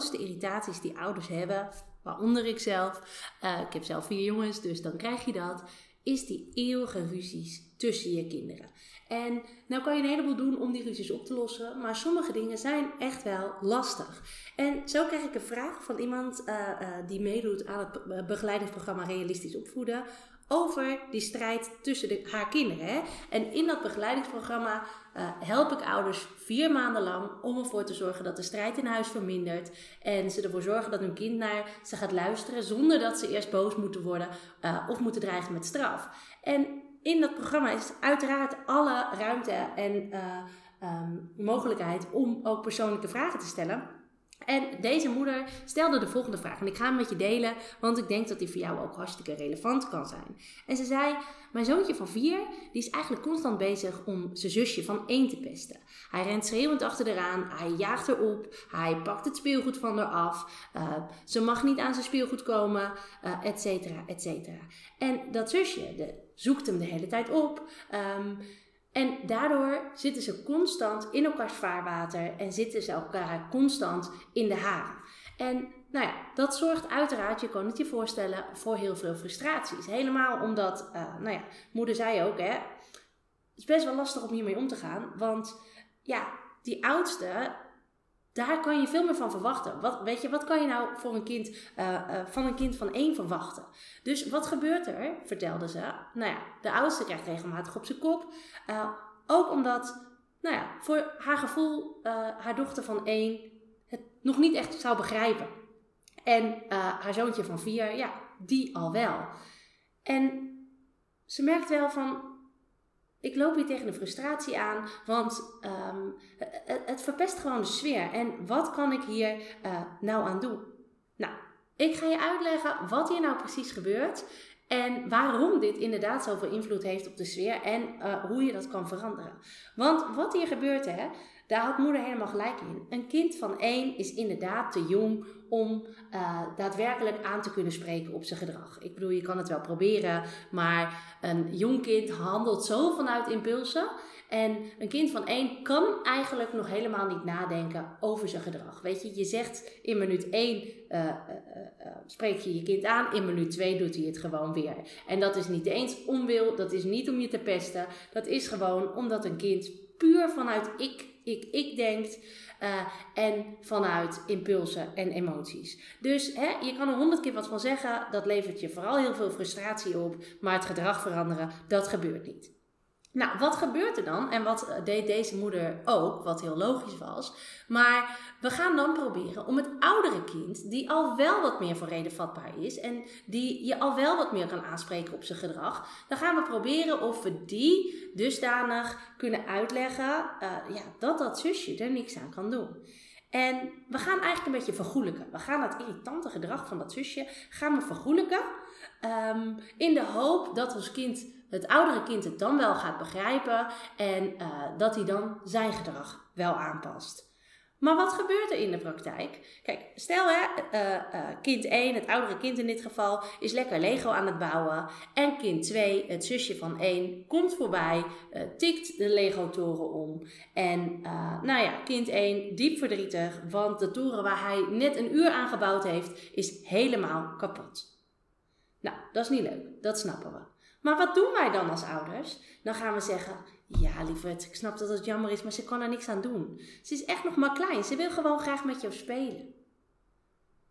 Grootste irritaties die ouders hebben, waaronder ik zelf, uh, ik heb zelf vier jongens, dus dan krijg je dat, is die eeuwige ruzies tussen je kinderen. En nou kan je een heleboel doen om die ruzies op te lossen, maar sommige dingen zijn echt wel lastig. En zo krijg ik een vraag van iemand uh, uh, die meedoet aan het begeleidingsprogramma Realistisch Opvoeden over die strijd tussen de, haar kinderen. Hè? En in dat begeleidingsprogramma uh, help ik ouders vier maanden lang om ervoor te zorgen dat de strijd in huis vermindert. En ze ervoor zorgen dat hun kind naar ze gaat luisteren zonder dat ze eerst boos moeten worden uh, of moeten dreigen met straf. En in dat programma is uiteraard alle ruimte en uh, um, mogelijkheid om ook persoonlijke vragen te stellen. En deze moeder stelde de volgende vraag. En ik ga hem met je delen, want ik denk dat die voor jou ook hartstikke relevant kan zijn. En ze zei: Mijn zoontje van vier, die is eigenlijk constant bezig om zijn zusje van één te pesten. Hij rent schreeuwend achter eraan, hij jaagt erop, hij pakt het speelgoed van haar af. Uh, ze mag niet aan zijn speelgoed komen, uh, et cetera, et cetera. En dat zusje de, zoekt hem de hele tijd op. Um, en daardoor zitten ze constant in elkaars vaarwater en zitten ze elkaar constant in de haren. En nou ja, dat zorgt uiteraard, je kan het je voorstellen, voor heel veel frustraties. Helemaal omdat, uh, nou ja, moeder zei ook, hè, het is best wel lastig om hiermee om te gaan. Want ja, die oudste, daar kan je veel meer van verwachten. Wat, weet je, wat kan je nou voor een kind, uh, uh, van een kind van één verwachten? Dus wat gebeurt er, vertelde ze. Nou ja, de oudste krijgt regelmatig op zijn kop. Uh, ook omdat, nou ja, voor haar gevoel, haar dochter van één het nog niet echt zou begrijpen. En haar zoontje van vier, ja, die al wel. En ze merkt wel van, ik loop hier tegen de frustratie aan, want um, het, verpest gewoon de sfeer. En wat kan ik hier uh, nou aan doen? Nou, ik ga je uitleggen wat hier nou precies gebeurt en waarom dit inderdaad zoveel invloed heeft op de sfeer en uh, hoe je dat kan veranderen. Want wat hier gebeurt, hè, daar had moeder helemaal gelijk in. Een kind van één is inderdaad te jong om uh, daadwerkelijk aan te kunnen spreken op zijn gedrag. Ik bedoel, je kan het wel proberen, maar een jong kind handelt zo vanuit impulsen. En een kind van één kan eigenlijk nog helemaal niet nadenken over zijn gedrag. Weet je, je zegt in minuut één uh, uh, uh, spreek je je kind aan, in minuut twee doet hij het gewoon weer. En dat is niet eens onwil, dat is niet om je te pesten, dat is gewoon omdat een kind puur vanuit ik, ik, ik denkt. Uh, en vanuit impulsen en emoties. Dus hè, je kan er honderd keer wat van zeggen. Dat levert je vooral heel veel frustratie op. Maar het gedrag veranderen, dat gebeurt niet. Nou, wat gebeurt er dan? En wat deed deze moeder ook, wat heel logisch was. Maar we gaan dan proberen om het oudere kind, die al wel wat meer voor reden vatbaar is en die je al wel wat meer kan aanspreken op zijn gedrag, dan gaan we proberen of we die dusdanig kunnen uitleggen uh, ja, dat dat zusje er niks aan kan doen. En we gaan eigenlijk een beetje vergoelijken. We gaan dat irritante gedrag van dat zusje gaan we vergoelijken. Um, in de hoop dat ons kind, het oudere kind het dan wel gaat begrijpen en uh, dat hij dan zijn gedrag wel aanpast. Maar wat gebeurt er in de praktijk? Kijk, stel hè, uh, uh, kind 1, het oudere kind in dit geval, is lekker Lego aan het bouwen. En kind 2, het zusje van 1, komt voorbij, tikt de Lego-toren om. En nou ja, kind 1, diep verdrietig, want de toren waar hij net een uur aan gebouwd heeft, is helemaal kapot. Nou, dat is niet leuk, dat snappen we. Maar wat doen wij dan als ouders? Dan gaan we zeggen: Ja, lieverd, ik snap dat het jammer is, maar ze kan er niks aan doen. Ze is echt nog maar klein, ze wil gewoon graag met jou spelen.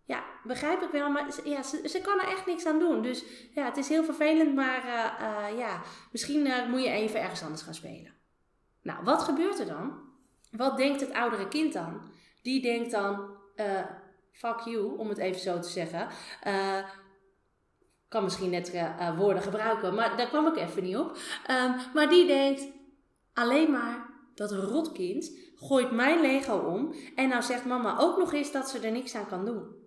Ja, begrijp ik wel, maar ja, ze, kan er echt niks aan doen. Dus ja, het is heel vervelend, maar uh, uh, ja, misschien uh, moet je even ergens anders gaan spelen. Nou, wat gebeurt er dan? Wat denkt het oudere kind dan? Die denkt dan: Fuck you, om het even zo te zeggen kan misschien net uh, woorden gebruiken, maar daar kwam ik even niet op. Um, maar die denkt alleen maar dat rotkind gooit mijn Lego om en nou zegt mama ook nog eens dat ze er niks aan kan doen.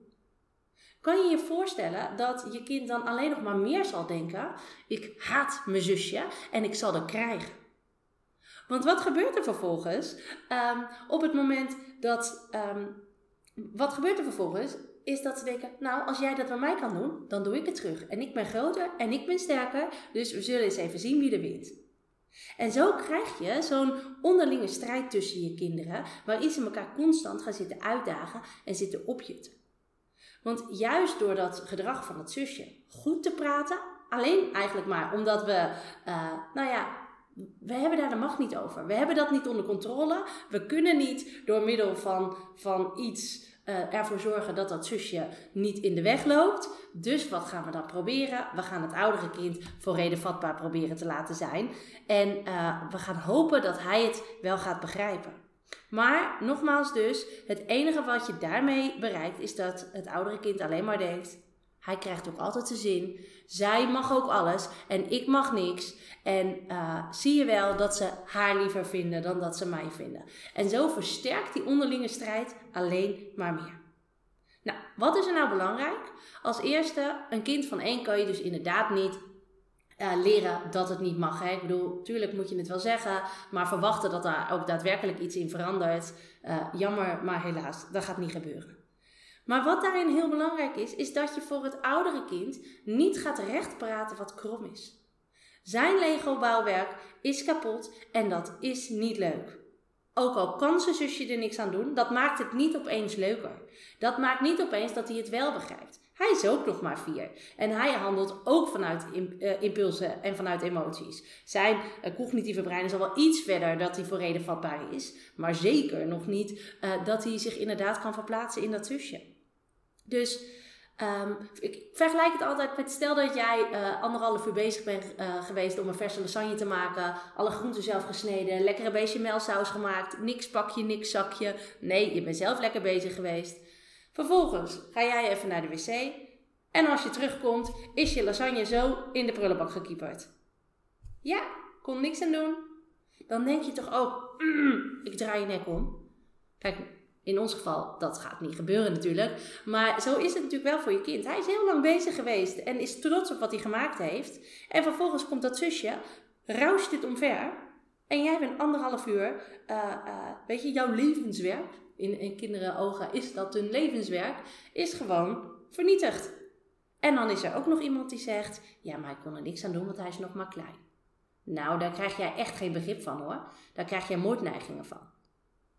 Kan je je voorstellen dat je kind dan alleen nog maar meer zal denken: ik haat mijn zusje en ik zal dat krijgen? Want wat gebeurt er vervolgens um, op het moment dat. Um, wat gebeurt er vervolgens? Is dat ze denken: Nou, als jij dat bij mij kan doen, dan doe ik het terug. En ik ben groter en ik ben sterker, dus we zullen eens even zien wie er wint. En zo krijg je zo'n onderlinge strijd tussen je kinderen, waarin ze elkaar constant gaan zitten uitdagen en zitten opjutten. Want juist door dat gedrag van het zusje goed te praten, alleen eigenlijk maar omdat we, uh, nou ja, we hebben daar de macht niet over. We hebben dat niet onder controle. We kunnen niet door middel van, van iets uh, ervoor zorgen dat dat zusje niet in de weg loopt. Dus wat gaan we dan proberen? We gaan het oudere kind voor reden vatbaar proberen te laten zijn. En uh, we gaan hopen dat hij het wel gaat begrijpen. Maar nogmaals dus, het enige wat je daarmee bereikt is dat het oudere kind alleen maar denkt: hij krijgt ook altijd zijn zin. Zij mag ook alles en ik mag niks. En uh, zie je wel dat ze haar liever vinden dan dat ze mij vinden. En zo versterkt die onderlinge strijd alleen maar meer. Nou, wat is er nou belangrijk? Als eerste, een kind van één kan je dus inderdaad niet uh, leren dat het niet mag. Hè? Ik bedoel, natuurlijk moet je het wel zeggen, maar verwachten dat daar ook daadwerkelijk iets in verandert. Uh, jammer, maar helaas, dat gaat niet gebeuren. Maar wat daarin heel belangrijk is, is dat je voor het oudere kind niet gaat rechtpraten wat krom is. Zijn Lego-bouwwerk is kapot en dat is niet leuk. Ook al kan zijn zusje er niks aan doen, dat maakt het niet opeens leuker. Dat maakt niet opeens dat hij het wel begrijpt. Hij is ook nog maar vier. En hij handelt ook vanuit eh, impulsen en vanuit emoties. Zijn uh, cognitieve brein is al wel iets verder dat hij voor reden vatbaar is. Maar zeker nog niet uh, dat hij zich inderdaad kan verplaatsen in dat zusje. Dus um, ik vergelijk het altijd met stel dat jij anderhalf uur bezig bent geweest om een verse lasagne te maken. Alle groenten zelf gesneden, lekkere beestje melsaus gemaakt. Niks pakje, niks zakje. Nee, je bent zelf lekker bezig geweest. Vervolgens ga jij even naar de wc. En als je terugkomt, is je lasagne zo in de prullenbak gekieperd. Ja, kon niks aan doen. Dan denk je toch ook, mm, ik draai je nek om. Kijk, in ons geval, dat gaat niet gebeuren natuurlijk. Maar zo is het natuurlijk wel voor je kind. Hij is heel lang bezig geweest en is trots op wat hij gemaakt heeft. En vervolgens komt dat zusje, roust dit omver. En jij bent anderhalf uur, uh, uh, weet je, jouw levenswerk, in, in kinderen ogen is dat hun levenswerk, is gewoon vernietigd. En dan is er ook nog iemand die zegt, ja, maar ik kon er niks aan doen, want hij is nog maar klein. Nou, daar krijg jij echt geen begrip van hoor. Daar krijg jij moordneigingen van.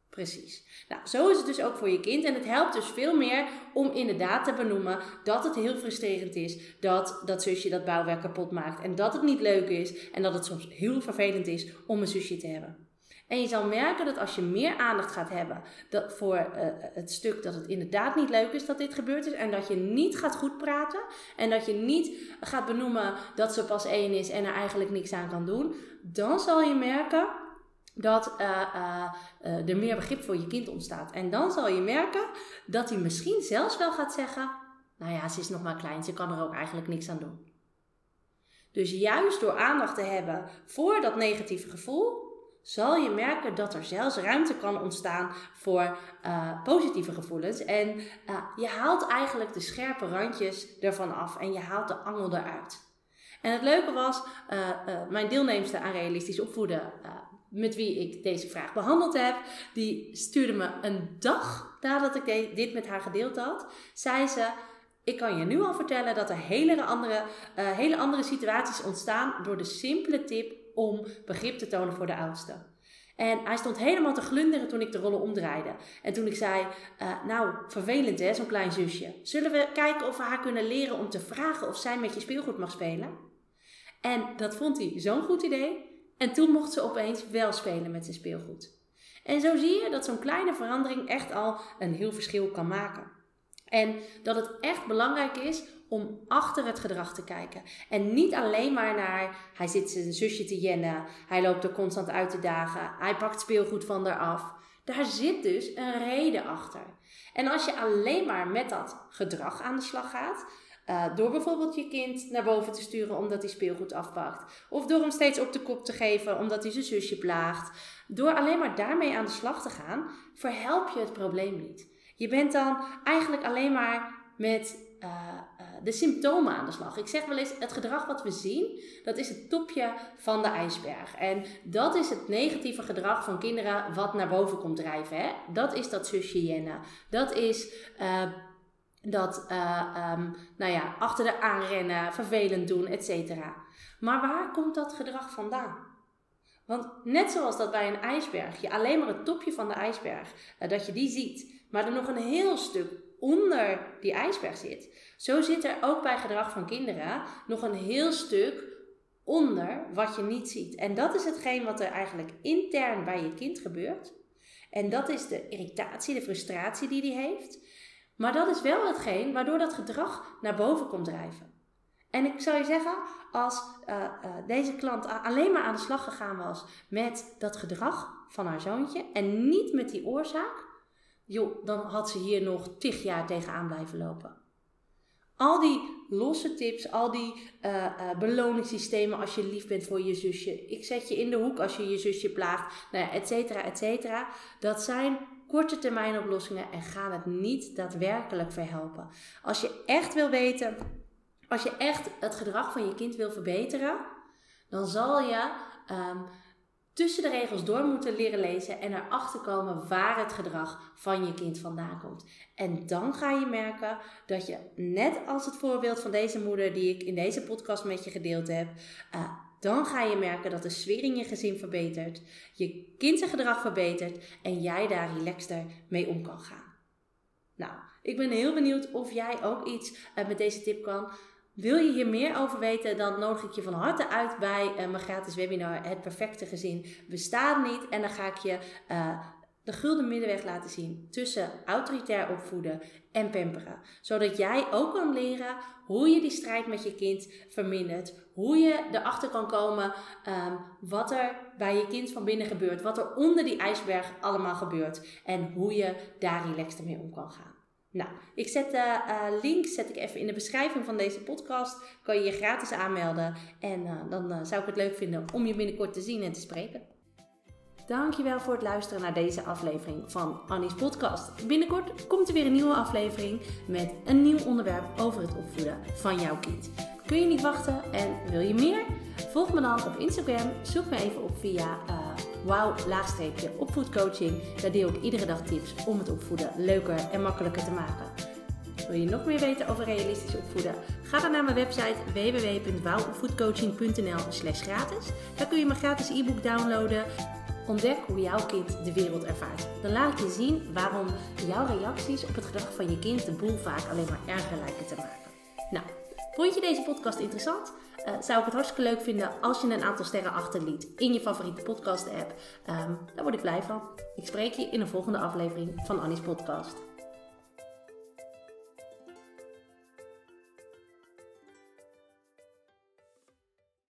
Precies. Nou, zo is het dus ook voor je kind. En het helpt dus veel meer om inderdaad te benoemen dat het heel frustrerend is. Dat dat zusje dat bouwwerk kapot maakt. En dat het niet leuk is. En dat het soms heel vervelend is om een zusje te hebben. En je zal merken dat als je meer aandacht gaat hebben dat voor uh, het stuk dat het inderdaad niet leuk is dat dit gebeurd is. En dat je niet gaat goed praten. En dat je niet gaat benoemen dat ze pas één is en er eigenlijk niks aan kan doen. Dan zal je merken dat uh, uh, er meer begrip voor je kind ontstaat. En dan zal je merken dat hij misschien zelfs wel gaat zeggen: Nou ja, ze is nog maar klein, ze kan er ook eigenlijk niks aan doen. Dus juist door aandacht te hebben voor dat negatieve gevoel, zal je merken dat er zelfs ruimte kan ontstaan voor positieve gevoelens. En je haalt eigenlijk de scherpe randjes ervan af en je haalt de angel eruit. En het leuke was, mijn deelnemster aan realistisch opvoeden met wie ik deze vraag behandeld heb, die stuurde me een dag nadat ik dit met haar gedeeld had, zei ze: Ik kan je nu al vertellen dat er hele andere, uh, hele andere situaties ontstaan door de simpele tip om begrip te tonen voor de oudste. En hij stond helemaal te glunderen toen ik de rollen omdraaide. En toen ik zei: uh, Nou, vervelend hè, zo'n klein zusje. Zullen we kijken of we haar kunnen leren om te vragen of zij met je speelgoed mag spelen? En dat vond hij zo'n goed idee en toen mocht ze opeens wel spelen met zijn speelgoed. En zo zie je dat zo'n kleine verandering echt al een heel verschil kan maken. En dat het echt belangrijk is om achter het gedrag te kijken. En niet alleen maar naar hij zit zijn zusje te jennen, hij loopt er constant uit te dagen, hij pakt speelgoed van haar af. Daar zit dus een reden achter. En als je alleen maar met dat gedrag aan de slag gaat, Uh, door bijvoorbeeld je kind naar boven te sturen omdat hij speelgoed afpakt. Of door hem steeds op de kop te geven omdat hij zijn zusje plaagt. Door alleen maar daarmee aan de slag te gaan, verhelp je het probleem niet. Je bent dan eigenlijk alleen maar met uh, uh, de symptomen aan de slag. Ik zeg wel eens, het gedrag wat we zien, dat is het topje van de ijsberg. En dat is het negatieve gedrag van kinderen wat naar boven komt drijven. Hè? Dat is dat zusje. Dat is uh, dat, um, nou ja, achter de aanrennen, vervelend doen, etc. Maar waar komt dat gedrag vandaan? Want net zoals dat bij een ijsberg, je alleen maar het topje van de ijsberg, dat je die ziet, maar er nog een heel stuk onder die ijsberg zit. Zo zit er ook bij gedrag van kinderen nog een heel stuk onder wat je niet ziet. En dat is hetgeen wat er eigenlijk intern bij je kind gebeurt. En dat is de irritatie, de frustratie die die heeft. Maar dat is wel hetgeen waardoor dat gedrag naar boven komt drijven. En ik zou je zeggen, als uh, uh, deze klant alleen maar aan de slag gegaan was met dat gedrag van haar zoontje en niet met die oorzaak, joh, dan had ze hier nog tig jaar tegenaan blijven lopen. Al die losse tips, al die uh, beloningssystemen als je lief bent voor je zusje. Ik zet je in de hoek als je je zusje plaagt, nou ja, et cetera, et cetera. Dat zijn korte termijn oplossingen en gaan het niet daadwerkelijk verhelpen. Als je echt wil weten, als je echt het gedrag van je kind wil verbeteren, dan zal je um, tussen de regels door moeten leren lezen en erachter komen waar het gedrag van je kind vandaan komt. En dan ga je merken dat je, net als het voorbeeld van deze moeder die ik in deze podcast met je gedeeld heb, uh, dan ga je merken dat de sfeer in je gezin verbetert, je kind zijn gedrag verbetert en jij daar relaxter mee om kan gaan. Nou, ik ben heel benieuwd of jij ook iets uh, met deze tip kan. Wil je hier meer over weten, dan nodig ik je van harte uit bij uh, mijn gratis webinar Het Perfecte Gezin Bestaat Niet. En dan ga ik je uh, de gulden middenweg laten zien tussen autoritair opvoeden en pamperen. Zodat jij ook kan leren hoe je die strijd met je kind vermindert. Hoe je erachter kan komen um, wat er bij je kind van binnen gebeurt. Wat er onder die ijsberg allemaal gebeurt. En hoe je daar relaxed mee om kan gaan. Nou, ik zet de uh, link zet ik even in de beschrijving van deze podcast. Kan je je gratis aanmelden. En uh, dan zou ik het leuk vinden om je binnenkort te zien en te spreken. Dankjewel voor het luisteren naar deze aflevering van Annie's podcast. Binnenkort komt er weer een nieuwe aflevering met een nieuw onderwerp over het opvoeden van jouw kind. Kun je niet wachten en wil je meer? Volg me dan op Instagram. Zoek me even op via wauw laagstreepje opvoedcoaching. Daar deel ik iedere dag tips om het opvoeden leuker en makkelijker te maken. Wil je nog meer weten over realistisch opvoeden? Ga dan naar mijn website www.wouwopvoedcoaching.nl slash gratis. Daar kun je mijn gratis e-book downloaden. Ontdek hoe jouw kind de wereld ervaart. Dan laat ik je zien waarom jouw reacties op het gedrag van je kind de boel vaak alleen maar erger lijken te maken. Nou, vond je deze podcast interessant? Uh, zou ik het hartstikke leuk vinden als je een aantal sterren achterliet in je favoriete podcast app. Um, daar word ik blij van. Ik spreek je in de volgende aflevering van Annie's podcast.